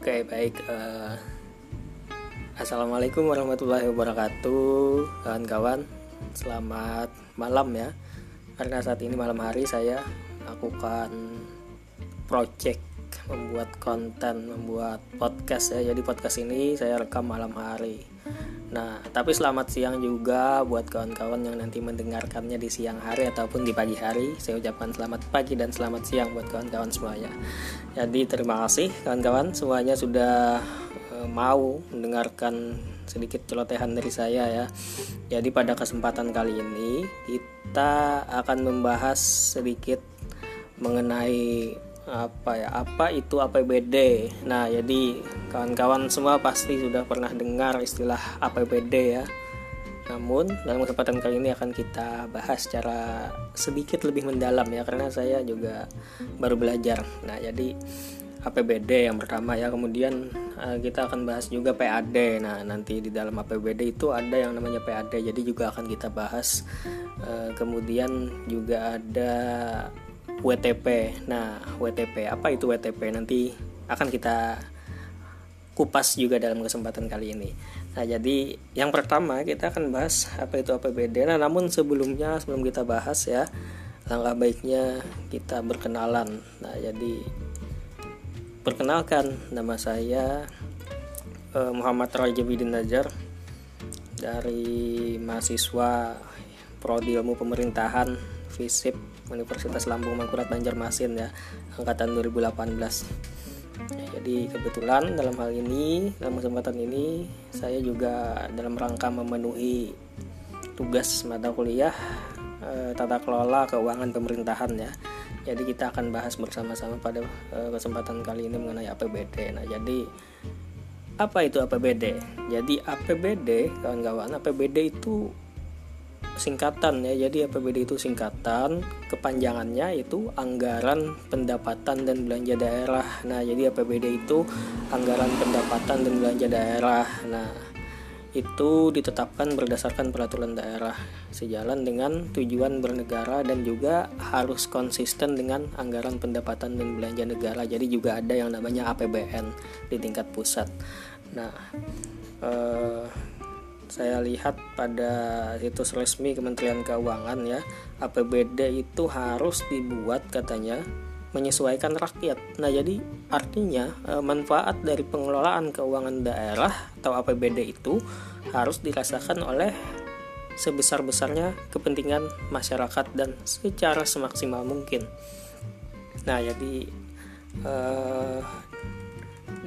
Oke baik uh, Assalamualaikum warahmatullahi wabarakatuh Kawan-kawan. Selamat malam ya. Karena saat ini malam hari saya Lakukan Project Membuat konten Membuat podcast ya. Jadi podcast ini saya rekam malam hari Nah, tapi selamat siang juga buat kawan-kawan yang nanti mendengarkannya di siang hari ataupun di pagi hari. Saya ucapkan selamat pagi dan selamat siang buat kawan-kawan semuanya. Jadi terima kasih kawan-kawan semuanya sudah e, mau mendengarkan sedikit celotehan dari saya ya. Jadi pada kesempatan kali ini kita akan membahas sedikit mengenai apa ya? Apa itu APBD nah jadi kawan-kawan semua pasti sudah pernah dengar istilah APBD ya. Namun dalam kesempatan kali ini akan kita bahas secara sedikit lebih mendalam ya karena saya juga baru belajar. Nah jadi APBD yang pertama ya. Kemudian eh, kita akan bahas juga PAD nah nanti di dalam APBD itu ada yang namanya PAD jadi juga akan kita bahas eh, kemudian juga ada WTP. Nah, WTP apa itu WTP? Nanti akan kita kupas juga dalam kesempatan kali ini. Nah, jadi yang pertama kita akan bahas apa itu APBD. Nah, namun sebelumnya sebelum kita bahas ya, langkah baiknya kita berkenalan. Nah, jadi perkenalkan nama saya eh, Muhammad Rajabidin Najar dari mahasiswa Prodi Ilmu Pemerintahan FISIP Universitas Lambung Mangkurat Banjarmasin ya angkatan 2018 ya, jadi kebetulan dalam hal ini dalam kesempatan ini saya juga dalam rangka memenuhi tugas mata kuliah eh, tata kelola keuangan pemerintahan ya. Jadi kita akan bahas bersama-sama pada eh, kesempatan kali ini mengenai APBD nah jadi apa itu APBD? Jadi APBD kawan-kawan APBD itu singkatan ya. Jadi APBD itu singkatan kepanjangannya itu anggaran pendapatan dan belanja daerah. Nah jadi APBD itu anggaran pendapatan dan belanja daerah. Nah itu ditetapkan berdasarkan peraturan daerah sejalan dengan tujuan bernegara dan juga harus konsisten dengan anggaran pendapatan dan belanja negara. Jadi juga ada yang namanya APBN di tingkat pusat. Nah eh, saya lihat pada situs resmi Kementerian Keuangan ya APBD itu harus dibuat katanya menyesuaikan rakyat. Nah, jadi artinya e, manfaat dari pengelolaan keuangan daerah atau APBD itu harus dirasakan oleh sebesar-besarnya kepentingan masyarakat dan secara semaksimal mungkin. Nah, jadi eh,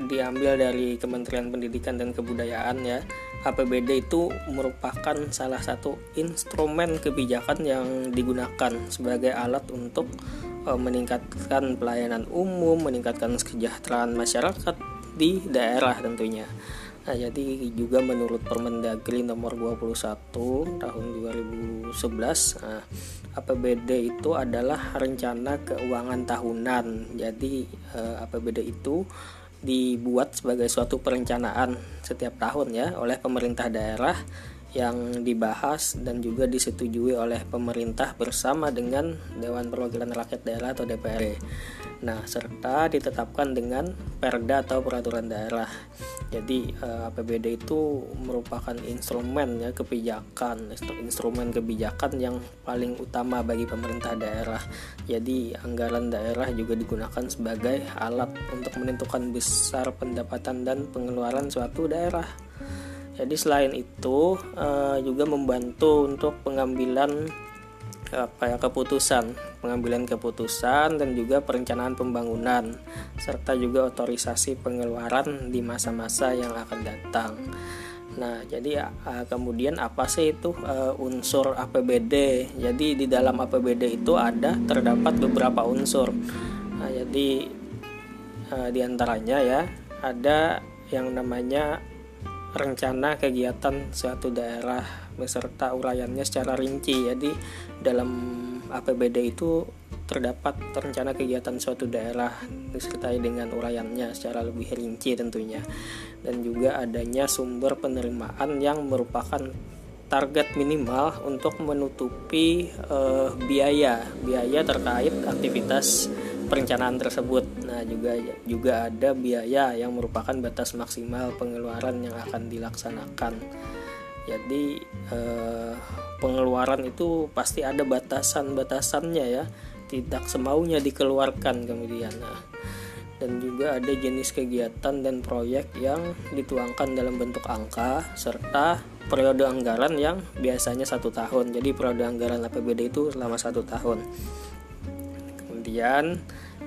diambil dari Kementerian Pendidikan dan Kebudayaan ya APBD itu merupakan salah satu instrumen kebijakan yang digunakan sebagai alat untuk e, meningkatkan pelayanan umum, meningkatkan kesejahteraan masyarakat di daerah tentunya. Nah, jadi juga menurut Permendagri nomor 21 tahun 2011, nah, APBD itu adalah rencana keuangan tahunan. Jadi eh, APBD itu dibuat sebagai suatu perencanaan setiap tahun ya oleh pemerintah daerah yang dibahas dan juga disetujui oleh pemerintah bersama dengan Dewan Perwakilan Rakyat Daerah atau DPRD. Nah, serta ditetapkan dengan perda atau peraturan daerah. Jadi eh, APBD itu merupakan instrumen ya kebijakan, instrumen kebijakan yang paling utama bagi pemerintah daerah. Jadi anggaran daerah juga digunakan sebagai alat untuk menentukan besar pendapatan dan pengeluaran suatu daerah. Jadi selain itu uh, juga membantu untuk pengambilan apa ya keputusan, pengambilan keputusan dan juga perencanaan pembangunan serta juga otorisasi pengeluaran di masa-masa yang akan datang. Nah, jadi uh, kemudian apa sih itu uh, unsur APBD? Jadi di dalam APBD itu ada terdapat beberapa unsur. Nah, jadi uh, di antaranya ya ada yang namanya rencana kegiatan suatu daerah beserta uraiannya secara rinci. Jadi dalam APBD itu terdapat rencana kegiatan suatu daerah disertai dengan uraiannya secara lebih rinci tentunya. Dan juga adanya sumber penerimaan yang merupakan target minimal untuk menutupi uh, biaya biaya terkait aktivitas perencanaan tersebut. Nah, juga juga ada biaya yang merupakan batas maksimal pengeluaran yang akan dilaksanakan. Jadi eh, pengeluaran itu pasti ada batasan-batasannya ya, tidak semaunya dikeluarkan kemudian. Nah, dan juga ada jenis kegiatan dan proyek yang dituangkan dalam bentuk angka serta periode anggaran yang biasanya satu tahun. Jadi periode anggaran APBD itu selama satu tahun. Kemudian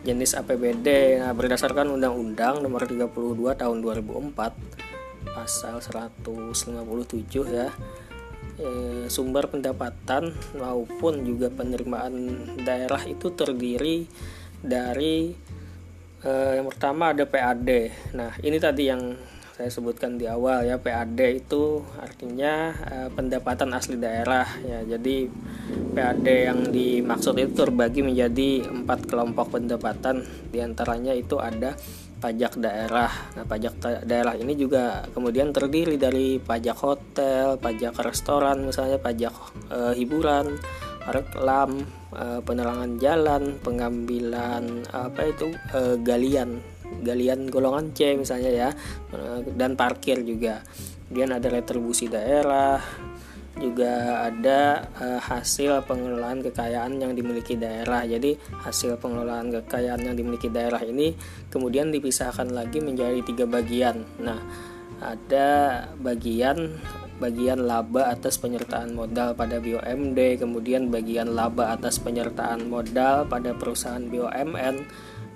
jenis APBD nah, berdasarkan Undang-Undang Nomor 32 Tahun 2004 Pasal 157 ya eh, sumber pendapatan maupun juga penerimaan daerah itu terdiri dari Uh, yang pertama ada PAD. Nah, ini tadi yang saya sebutkan di awal ya PAD itu artinya uh, pendapatan asli daerah ya. Jadi PAD yang dimaksud itu terbagi menjadi empat kelompok pendapatan. Di antaranya itu ada pajak daerah. Nah, pajak daerah ini juga kemudian terdiri dari pajak hotel, pajak restoran, misalnya pajak uh, hiburan, reklam, uh, penerangan jalan, pengambilan apa itu uh, galian, galian golongan C misalnya ya, uh, dan parkir juga. Kemudian ada retribusi daerah, juga ada uh, hasil pengelolaan kekayaan yang dimiliki daerah. Jadi hasil pengelolaan kekayaan yang dimiliki daerah ini kemudian dipisahkan lagi menjadi tiga bagian. Nah, ada bagian bagian laba atas penyertaan modal pada BUMD, kemudian bagian laba atas penyertaan modal pada perusahaan BUMN,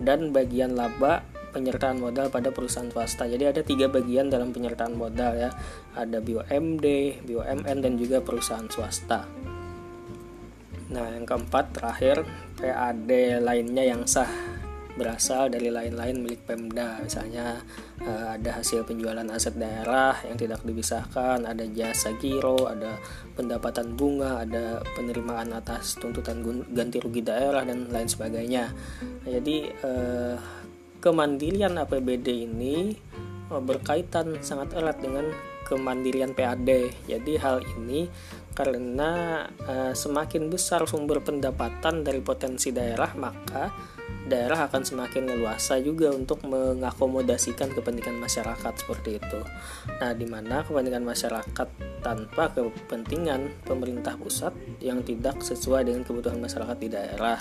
dan bagian laba penyertaan modal pada perusahaan swasta. Jadi ada tiga bagian dalam penyertaan modal ya, ada BUMD, BUMN, dan juga perusahaan swasta. Nah, yang keempat terakhir PAD lainnya yang sah berasal dari lain-lain milik Pemda misalnya uh, ada hasil penjualan aset daerah yang tidak dipisahkan ada jasa giro ada pendapatan bunga ada penerimaan atas tuntutan ganti rugi daerah dan lain sebagainya nah, jadi uh, kemandirian APBD ini uh, berkaitan sangat erat dengan kemandirian PAD jadi hal ini karena uh, semakin besar sumber pendapatan dari potensi daerah maka daerah akan semakin leluasa juga untuk mengakomodasikan kepentingan masyarakat seperti itu. Nah, di mana kepentingan masyarakat tanpa kepentingan pemerintah pusat yang tidak sesuai dengan kebutuhan masyarakat di daerah.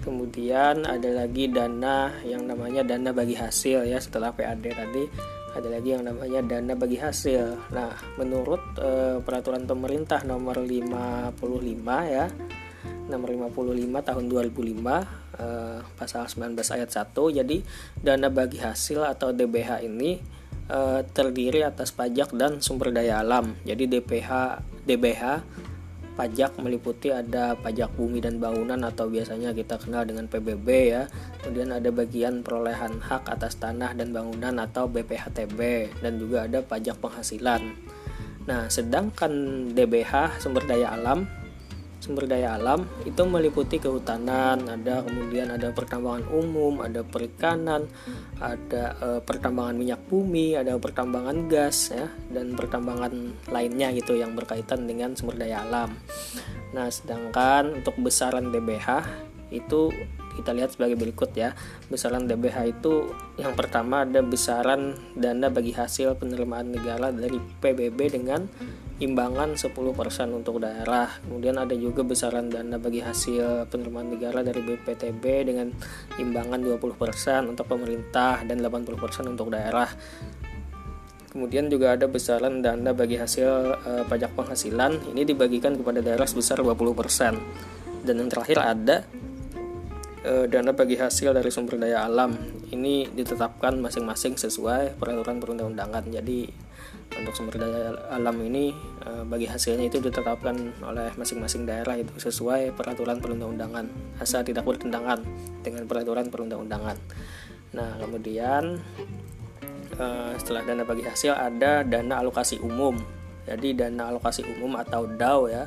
Kemudian ada lagi dana yang namanya dana bagi hasil ya setelah PAD tadi ada lagi yang namanya dana bagi hasil. Nah, menurut e, peraturan pemerintah nomor 55 ya nomor 55 tahun 2005 uh, pasal 19 ayat 1 jadi dana bagi hasil atau DBH ini uh, terdiri atas pajak dan sumber daya alam jadi DPH DBH pajak meliputi ada pajak bumi dan bangunan atau biasanya kita kenal dengan PBB ya. Kemudian ada bagian perolehan hak atas tanah dan bangunan atau BPHTB dan juga ada pajak penghasilan. Nah, sedangkan DBH sumber daya alam sumber daya alam itu meliputi kehutanan, ada kemudian ada pertambangan umum, ada perikanan, ada e, pertambangan minyak bumi, ada pertambangan gas ya dan pertambangan lainnya gitu yang berkaitan dengan sumber daya alam. Nah, sedangkan untuk besaran DBH itu kita lihat sebagai berikut ya. Besaran DBH itu yang pertama ada besaran dana bagi hasil penerimaan negara dari PBB dengan imbangan 10% untuk daerah. Kemudian ada juga besaran dana bagi hasil penerimaan negara dari BPTB dengan imbangan 20% untuk pemerintah dan 80% untuk daerah. Kemudian juga ada besaran dana bagi hasil e, pajak penghasilan ini dibagikan kepada daerah sebesar 20%. Dan yang terakhir ada e, dana bagi hasil dari sumber daya alam. Ini ditetapkan masing-masing sesuai peraturan perundang-undangan. Jadi untuk sumber daya alam ini eh, bagi hasilnya itu ditetapkan oleh masing-masing daerah itu sesuai peraturan perundang-undangan asal tidak bertentangan dengan peraturan perundang-undangan. Nah kemudian eh, setelah dana bagi hasil ada dana alokasi umum. Jadi dana alokasi umum atau DAO ya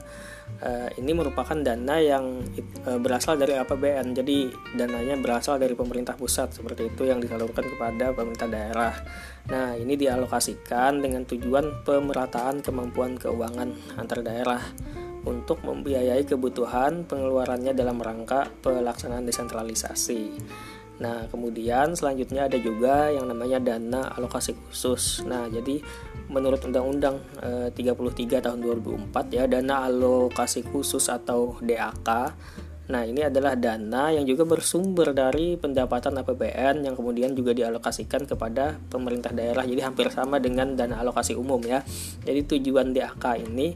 uh, ini merupakan dana yang uh, berasal dari APBN. Jadi dananya berasal dari pemerintah pusat seperti itu yang disalurkan kepada pemerintah daerah. Nah, ini dialokasikan dengan tujuan pemerataan kemampuan keuangan antar daerah. untuk membiayai kebutuhan pengeluarannya dalam rangka pelaksanaan desentralisasi. Nah, kemudian selanjutnya ada juga yang namanya dana alokasi khusus. Nah, jadi menurut Undang-Undang e, 33 tahun 2004 ya, dana alokasi khusus atau DAK. Nah, ini adalah dana yang juga bersumber dari pendapatan APBN yang kemudian juga dialokasikan kepada pemerintah daerah. Jadi hampir sama dengan dana alokasi umum ya. Jadi tujuan DAK ini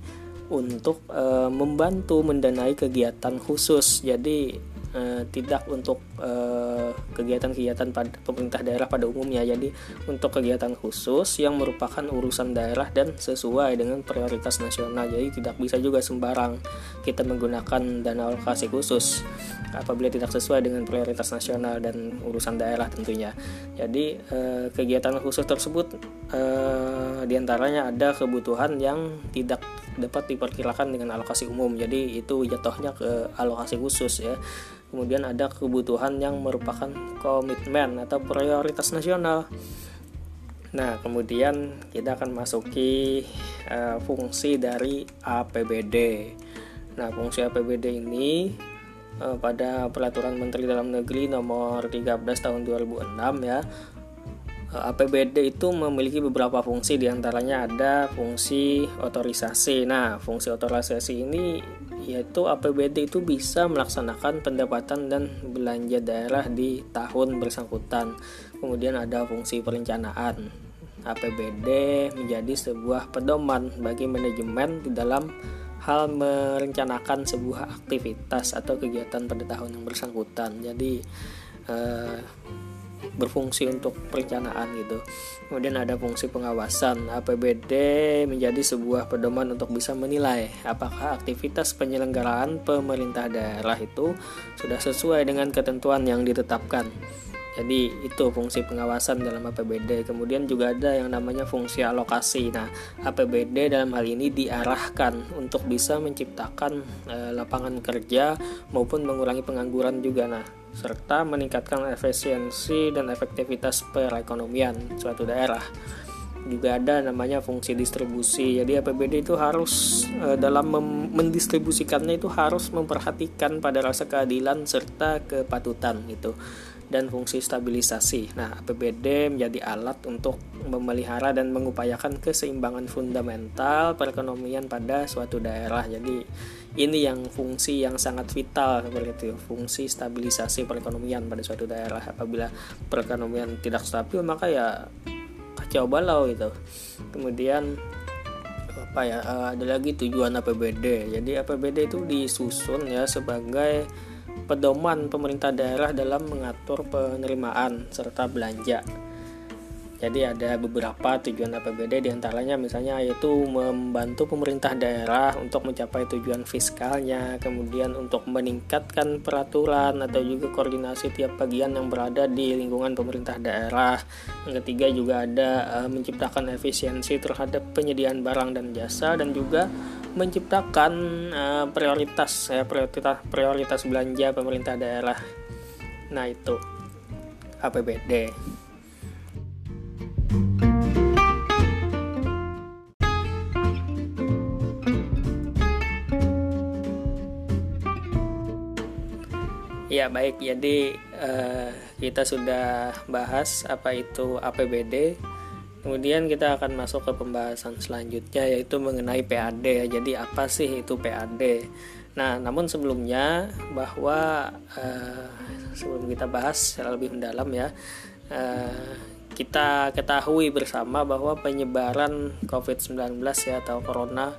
untuk e, membantu mendanai kegiatan khusus. Jadi Eh, tidak untuk eh, kegiatan-kegiatan pada pemerintah daerah pada umumnya. Jadi untuk kegiatan khusus yang merupakan urusan daerah dan sesuai dengan prioritas nasional. Jadi tidak bisa juga sembarang kita menggunakan dana alokasi khusus apabila tidak sesuai dengan prioritas nasional dan urusan daerah tentunya. Jadi eh, kegiatan khusus tersebut di antaranya ada kebutuhan yang tidak dapat diperkirakan dengan alokasi umum. Jadi itu jatuhnya ke alokasi khusus ya. Kemudian ada kebutuhan yang merupakan komitmen atau prioritas nasional. Nah kemudian kita akan masuki uh, fungsi dari APBD nah fungsi APBD ini uh, pada peraturan Menteri Dalam Negeri nomor 13 tahun 2006 ya eh, APBD itu memiliki beberapa fungsi di antaranya ada fungsi otorisasi. Nah, fungsi otorisasi ini yaitu APBD itu bisa melaksanakan pendapatan dan belanja daerah di tahun bersangkutan. Kemudian ada fungsi perencanaan. APBD menjadi sebuah pedoman bagi manajemen di dalam hal merencanakan sebuah aktivitas atau kegiatan pada tahun yang bersangkutan. Jadi eh, berfungsi untuk perencanaan gitu. Kemudian ada fungsi pengawasan. APBD menjadi sebuah pedoman untuk bisa menilai apakah aktivitas penyelenggaraan pemerintah daerah itu sudah sesuai dengan ketentuan yang ditetapkan. Jadi itu fungsi pengawasan dalam APBD. Kemudian juga ada yang namanya fungsi alokasi. Nah, APBD dalam hal ini diarahkan untuk bisa menciptakan e, lapangan kerja maupun mengurangi pengangguran juga. Nah, serta meningkatkan efisiensi dan efektivitas perekonomian suatu daerah. Juga ada namanya fungsi distribusi. Jadi APBD itu harus e, dalam mendistribusikannya itu harus memperhatikan pada rasa keadilan serta kepatutan gitu dan fungsi stabilisasi. Nah, APBD menjadi alat untuk memelihara dan mengupayakan keseimbangan fundamental perekonomian pada suatu daerah. Jadi, ini yang fungsi yang sangat vital seperti itu, fungsi stabilisasi perekonomian pada suatu daerah. Apabila perekonomian tidak stabil, maka ya kacau balau itu. Kemudian apa ya? Eh, ada lagi tujuan APBD. Jadi APBD itu disusun ya sebagai pedoman pemerintah daerah dalam mengatur penerimaan serta belanja. Jadi ada beberapa tujuan APBD di antaranya misalnya yaitu membantu pemerintah daerah untuk mencapai tujuan fiskalnya, kemudian untuk meningkatkan peraturan atau juga koordinasi tiap bagian yang berada di lingkungan pemerintah daerah. Yang ketiga juga ada uh, menciptakan efisiensi terhadap penyediaan barang dan jasa dan juga menciptakan uh, prioritas ya prioritas prioritas belanja pemerintah daerah. Nah, itu APBD. Ya baik, jadi uh, kita sudah bahas apa itu APBD Kemudian kita akan masuk ke pembahasan selanjutnya yaitu mengenai PAD. Jadi apa sih itu PAD? Nah, namun sebelumnya bahwa uh, sebelum kita bahas secara lebih mendalam ya, uh, kita ketahui bersama bahwa penyebaran COVID-19 ya atau corona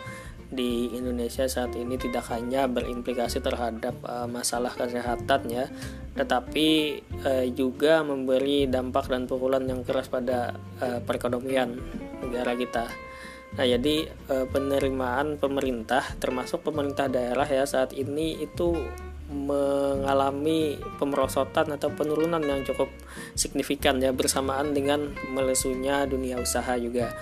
di Indonesia saat ini tidak hanya berimplikasi terhadap uh, masalah kesehatan ya, tetapi uh, juga memberi dampak dan pukulan yang keras pada uh, perekonomian negara kita. Nah, jadi uh, penerimaan pemerintah termasuk pemerintah daerah ya saat ini itu mengalami pemerosotan atau penurunan yang cukup signifikan ya bersamaan dengan melesunya dunia usaha juga.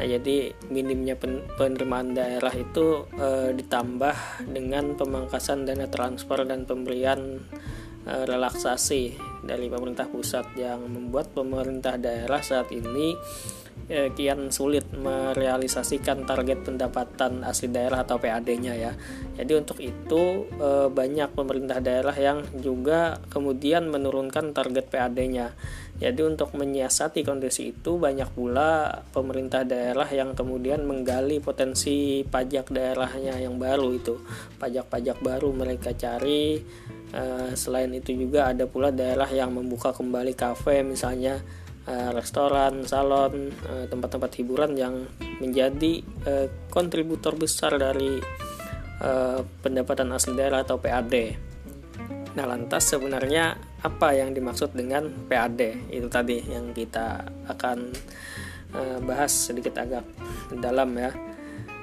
Nah, jadi minimnya penerimaan daerah itu e, ditambah dengan pemangkasan dana transfer dan pemberian e, relaksasi dari pemerintah pusat yang membuat pemerintah daerah saat ini eh, kian sulit merealisasikan target pendapatan asli daerah atau PAD-nya ya. Jadi untuk itu eh, banyak pemerintah daerah yang juga kemudian menurunkan target PAD-nya. Jadi untuk menyiasati kondisi itu banyak pula pemerintah daerah yang kemudian menggali potensi pajak daerahnya yang baru itu. Pajak-pajak baru mereka cari Uh, selain itu juga ada pula daerah yang membuka kembali kafe misalnya uh, restoran, salon, tempat tempat-tempat hiburan yang menjadi uh, kontributor besar dari pendapatan asli daerah atau PAD. Nah, lantas sebenarnya apa yang dimaksud dengan PAD? Itu tadi yang kita akan bahas sedikit agak dalam ya.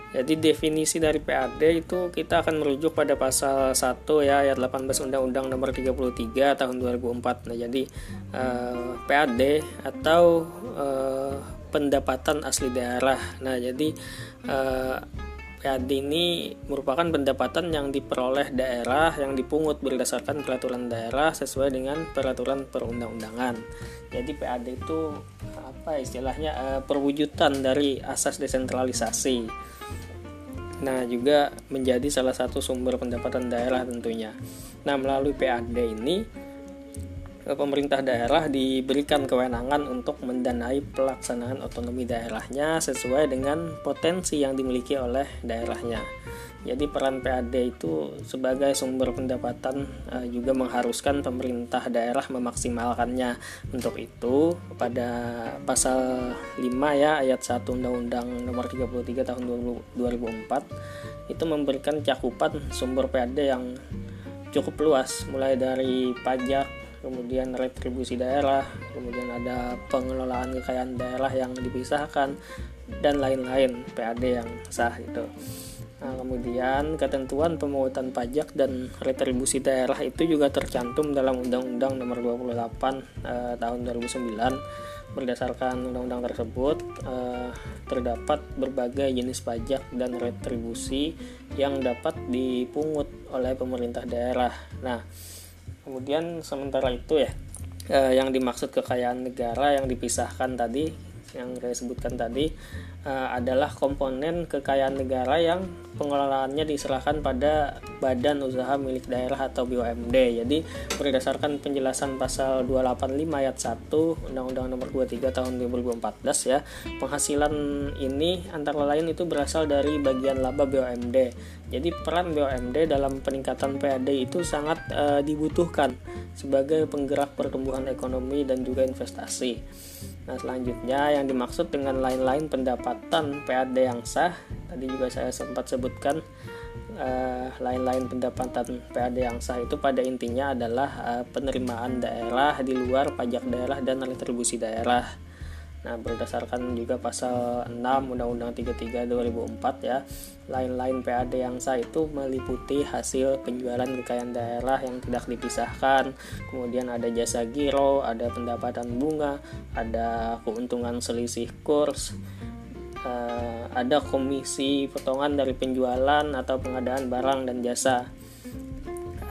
Jadi definisi dari PAD itu kita akan merujuk pada pasal 1 ya ayat 18 Undang-Undang Nomor 33 tahun 2004. Nah, jadi eh, PAD atau eh, pendapatan asli daerah. Nah, jadi eh, PAD ini merupakan pendapatan yang diperoleh daerah yang dipungut berdasarkan peraturan daerah sesuai dengan peraturan perundang-undangan. Jadi PAD itu apa istilahnya eh, perwujudan dari asas desentralisasi Nah, juga menjadi salah satu sumber pendapatan daerah tentunya. Nah, melalui PAD ini pemerintah daerah diberikan kewenangan untuk mendanai pelaksanaan otonomi daerahnya sesuai dengan potensi yang dimiliki oleh daerahnya. Jadi peran PAD itu sebagai sumber pendapatan uh, juga mengharuskan pemerintah daerah memaksimalkannya. Untuk itu pada pasal 5 ya ayat 1 Undang-Undang Nomor 33 tahun 2004 itu memberikan cakupan sumber PAD yang cukup luas mulai dari pajak kemudian retribusi daerah, kemudian ada pengelolaan kekayaan daerah yang dipisahkan dan lain-lain PAD yang sah itu. Nah, kemudian ketentuan pemungutan pajak dan retribusi daerah itu juga tercantum dalam Undang-Undang Nomor 28 eh, tahun 2009. Berdasarkan undang-undang tersebut eh, terdapat berbagai jenis pajak dan retribusi yang dapat dipungut oleh pemerintah daerah. Nah, kemudian sementara itu ya eh, yang dimaksud kekayaan negara yang dipisahkan tadi yang saya sebutkan tadi uh, adalah komponen kekayaan negara yang pengelolaannya diserahkan pada badan usaha milik daerah atau BUMD. Jadi berdasarkan penjelasan pasal 285 ayat 1 Undang-Undang Nomor 23 tahun 2014 ya, penghasilan ini antara lain itu berasal dari bagian laba BUMD. Jadi peran BUMD dalam peningkatan PAD itu sangat uh, dibutuhkan sebagai penggerak pertumbuhan ekonomi dan juga investasi. Nah, selanjutnya yang dimaksud dengan lain-lain pendapatan PAD yang sah, tadi juga saya sempat sebutkan uh, lain-lain pendapatan PAD yang sah itu pada intinya adalah uh, penerimaan daerah di luar pajak daerah dan retribusi daerah. Nah, berdasarkan juga pasal 6 Undang-Undang 33 2004 ya, lain-lain PAD yang sah itu meliputi hasil penjualan kekayaan daerah yang tidak dipisahkan. Kemudian ada jasa giro, ada pendapatan bunga, ada keuntungan selisih kurs, eh, ada komisi potongan dari penjualan atau pengadaan barang dan jasa.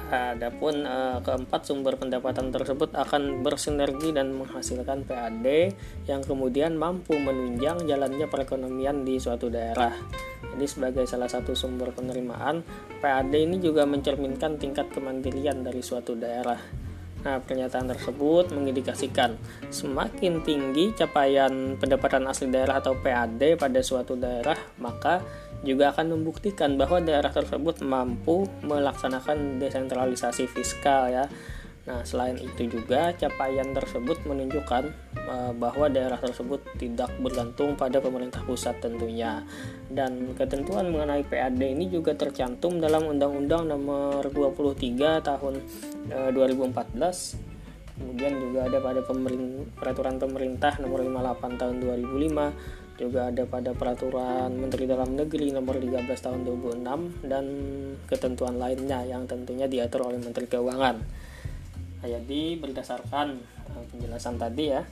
Adapun uh, keempat sumber pendapatan tersebut akan bersinergi dan menghasilkan PAD yang kemudian mampu menunjang jalannya perekonomian di suatu daerah. Jadi sebagai salah satu sumber penerimaan, PAD ini juga mencerminkan tingkat kemandirian dari suatu daerah. Nah, pernyataan tersebut mengindikasikan semakin tinggi capaian pendapatan asli daerah atau PAD pada suatu daerah, maka juga akan membuktikan bahwa daerah tersebut mampu melaksanakan desentralisasi fiskal ya. Nah, selain itu juga capaian tersebut menunjukkan uh, bahwa daerah tersebut tidak bergantung pada pemerintah pusat tentunya. Dan ketentuan mengenai PAD ini juga tercantum dalam Undang-Undang Nomor 23 Tahun uh, 2014 kemudian juga ada pada peraturan pemerintah nomor 58 tahun 2005 juga ada pada peraturan Menteri Dalam Negeri nomor 13 tahun 2006 dan ketentuan lainnya yang tentunya diatur oleh Menteri Keuangan. Jadi berdasarkan eh, penjelasan tadi ya,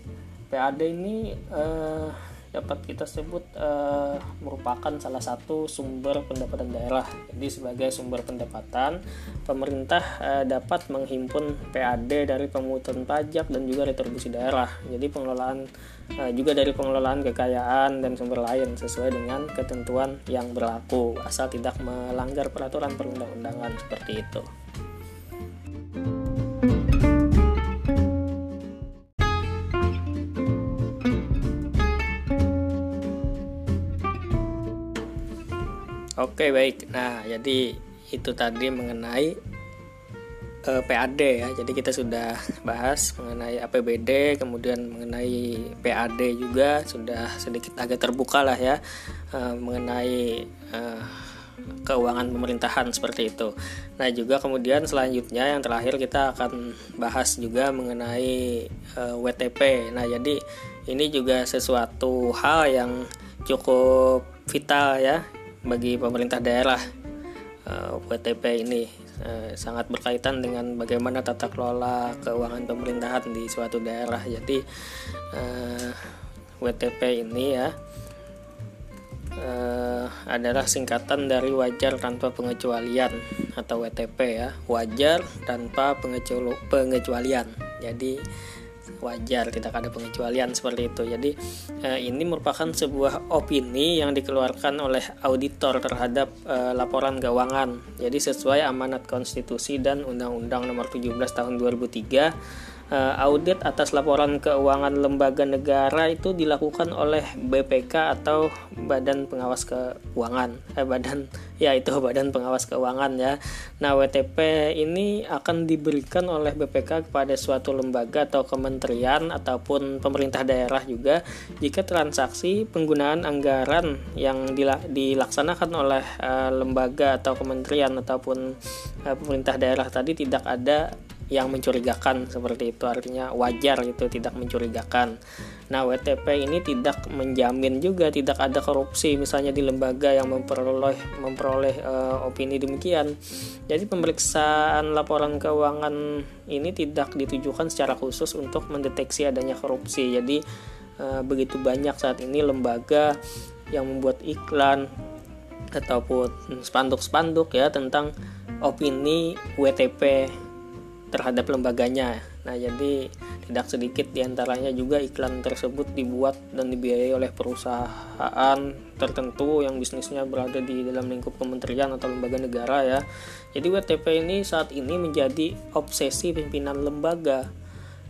PAD ini eh, dapat kita sebut uh, merupakan salah satu sumber pendapatan daerah. Jadi sebagai sumber pendapatan, pemerintah uh, dapat menghimpun PAD dari pemungutan pajak dan juga retribusi daerah. Jadi pengelolaan uh, juga dari pengelolaan kekayaan dan sumber lain sesuai dengan ketentuan yang berlaku asal tidak melanggar peraturan perundang-undangan seperti itu. Oke baik. Nah jadi itu tadi mengenai eh, PAD ya. Jadi kita sudah bahas mengenai APBD, kemudian mengenai PAD juga sudah sedikit agak terbuka lah ya uh, mengenai uh, keuangan pemerintahan seperti itu. Nah juga kemudian selanjutnya yang terakhir kita akan bahas juga mengenai uh, WTP. Nah jadi ini juga sesuatu hal yang cukup vital ya bagi pemerintah daerah uh, eh, WTP ini uh, sangat berkaitan dengan bagaimana tata kelola keuangan pemerintahan di suatu daerah. Jadi uh, eh, WTP ini ya adalah singkatan dari wajar tanpa pengecualian atau WTP ya wajar tanpa pengecualian. Jadi wajar tidak ada pengecualian seperti itu. Jadi eh, ini merupakan sebuah opini yang dikeluarkan oleh auditor terhadap eh, laporan keuangan jadi sesuai amanat konstitusi dan undang-undang nomor 17 tahun 2003 uh, audit atas laporan keuangan lembaga negara itu dilakukan oleh BPK atau Badan Pengawas Keuangan. Eh badan ya itu Badan Pengawas Keuangan ya. Nah, WTP ini akan diberikan oleh BPK kepada suatu lembaga atau kementerian ataupun pemerintah daerah juga jika transaksi penggunaan anggaran yang dilaksanakan oleh uh, lembaga atau kementerian ataupun uh, pemerintah daerah tadi tidak ada yang mencurigakan seperti itu artinya wajar itu tidak mencurigakan. Nah, WTP ini tidak menjamin juga tidak ada korupsi misalnya di lembaga yang memperoleh memperoleh uh, opini demikian. Jadi pemeriksaan laporan keuangan ini tidak ditujukan secara khusus untuk mendeteksi adanya korupsi. Jadi uh, begitu banyak saat ini lembaga yang membuat iklan ataupun spanduk-spanduk ya tentang opini WTP terhadap lembaganya. Nah, jadi tidak sedikit di antaranya juga iklan tersebut dibuat dan dibiayai oleh perusahaan tertentu yang bisnisnya berada di dalam lingkup kementerian atau lembaga negara ya. Jadi WTP ini saat ini menjadi obsesi pimpinan lembaga.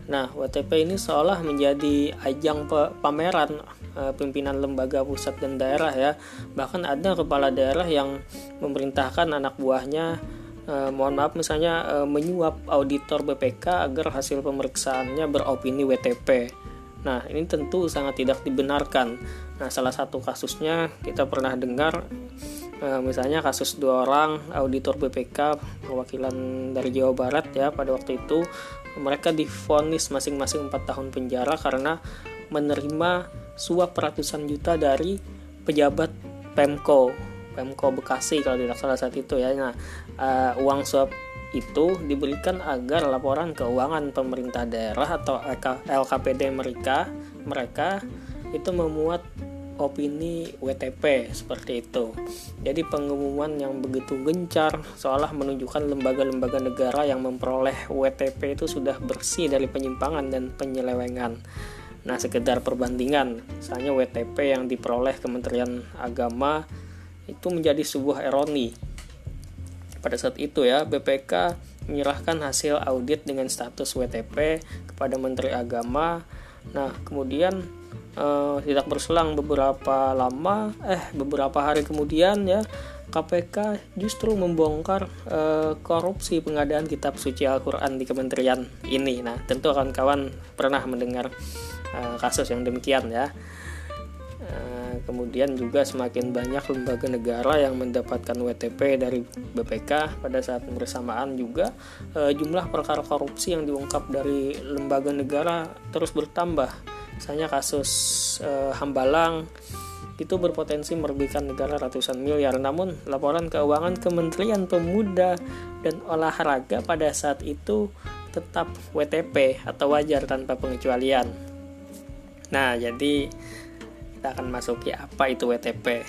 Nah, WTP ini seolah menjadi ajang pameran eh, pimpinan lembaga pusat dan daerah ya. Bahkan ada kepala daerah yang memerintahkan anak buahnya eh, mohon maaf misalnya eh, menyuap auditor BPK agar hasil pemeriksaannya beropini WTP. Nah, ini tentu sangat tidak dibenarkan. Nah, salah satu kasusnya kita pernah dengar eh, misalnya kasus dua orang auditor BPK perwakilan dari Jawa Barat ya pada waktu itu mereka difonis masing-masing 4 tahun penjara karena menerima suap ratusan juta dari pejabat Pemko Pemko Bekasi kalau tidak salah saat itu ya. Nah, uh, uang suap itu diberikan agar laporan keuangan pemerintah daerah atau LKPD mereka mereka itu memuat opini WTP seperti itu. Jadi pengumuman yang begitu gencar seolah menunjukkan lembaga-lembaga negara yang memperoleh WTP itu sudah bersih dari penyimpangan dan penyelewengan. Nah, sekedar perbandingan, misalnya WTP yang diperoleh Kementerian Agama itu menjadi sebuah ironi. Pada saat itu ya, BPK menyerahkan hasil audit dengan status WTP kepada Menteri Agama. Nah, kemudian eh, tidak berselang beberapa lama, eh beberapa hari kemudian ya, KPK justru membongkar eh, korupsi pengadaan kitab suci Al-Qur'an di kementerian ini. Nah, tentu kawan-kawan pernah mendengar eh, kasus yang demikian ya. Kemudian juga semakin banyak lembaga negara yang mendapatkan WTP dari BPK pada saat bersamaan juga uh, jumlah perkara korupsi yang diungkap dari lembaga negara terus bertambah. Misalnya kasus uh, Hambalang itu berpotensi merugikan negara ratusan miliar. Namun laporan keuangan Kementerian Pemuda dan Olahraga pada saat itu tetap WTP atau wajar tanpa pengecualian. Nah, jadi kita akan masuki apa itu WTP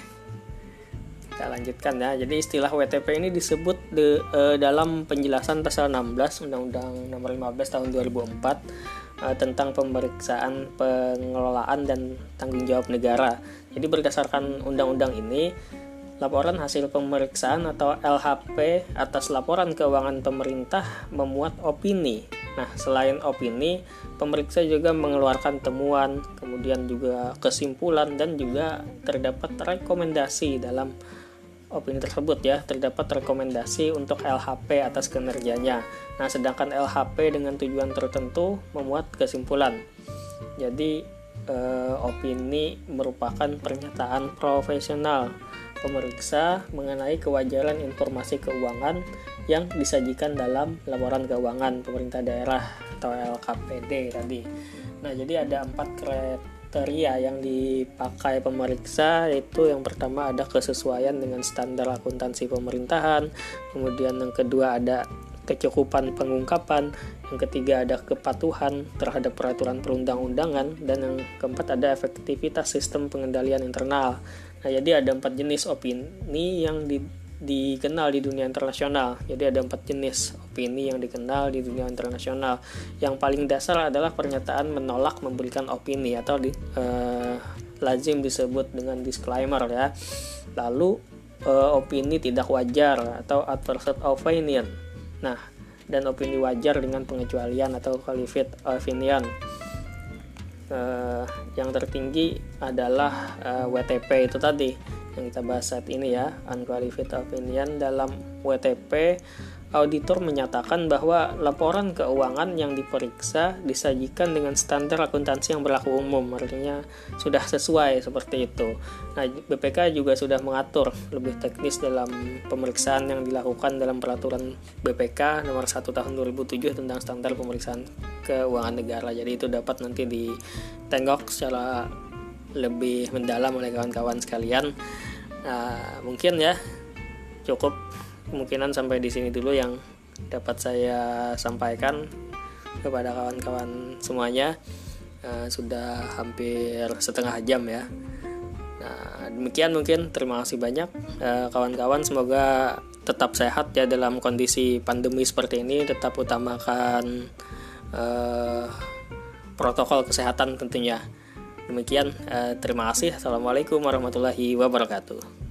kita lanjutkan ya. Jadi istilah WTP ini disebut de, uh, dalam penjelasan pasal 16 Undang-Undang Nomor 15 Tahun 2004 uh, tentang pemeriksaan pengelolaan dan tanggung jawab negara. Jadi berdasarkan undang-undang ini Laporan hasil pemeriksaan atau LHP atas laporan keuangan pemerintah memuat opini. Nah, selain opini, pemeriksa juga mengeluarkan temuan, kemudian juga kesimpulan dan juga terdapat rekomendasi dalam opini tersebut ya, terdapat rekomendasi untuk LHP atas kinerjanya. Nah, sedangkan LHP dengan tujuan tertentu memuat kesimpulan. Jadi, eh, opini merupakan pernyataan profesional pemeriksa mengenai kewajaran informasi keuangan yang disajikan dalam laporan keuangan pemerintah daerah atau LKPD tadi. Nah, jadi ada empat kriteria yang dipakai pemeriksa yaitu yang pertama ada kesesuaian dengan standar akuntansi pemerintahan, kemudian yang kedua ada kecukupan pengungkapan, yang ketiga ada kepatuhan terhadap peraturan perundang-undangan, dan yang keempat ada efektivitas sistem pengendalian internal. Nah, jadi ada empat jenis opini yang di, dikenal di dunia internasional. Jadi ada empat jenis opini yang dikenal di dunia internasional. Yang paling dasar adalah pernyataan menolak memberikan opini atau di, uh, lazim disebut dengan disclaimer ya. Lalu uh, opini tidak wajar atau adverse opinion. Nah, dan opini wajar dengan pengecualian atau qualified opinion uh, yang tertinggi adalah uh, eh, WTP itu tadi yang kita bahas saat ini ya unqualified opinion. Dalam WTP auditor menyatakan bahwa laporan keuangan yang diperiksa disajikan dengan standar akuntansi yang berlaku umum, artinya sudah sesuai seperti itu. Nah, BPK juga sudah mengatur lebih teknis dalam pemeriksaan yang dilakukan dalam peraturan BPK nomor 1 tahun 2007 tentang standar pemeriksaan keuangan negara. Jadi itu dapat nanti ditengok secara lebih mendalam oleh kawan-kawan sekalian. Nah, mungkin ya cukup kemungkinan sampai di sini dulu yang dapat saya sampaikan kepada kawan-kawan semuanya. Uh, sudah hampir setengah jam ya. Nah demikian mungkin. Terima kasih banyak. Eh, kawan-kawan semoga tetap sehat ya dalam kondisi pandemi seperti ini. Tetap utamakan uh, protokol kesehatan tentunya. Demikian uh, terima kasih. Assalamualaikum warahmatullahi wabarakatuh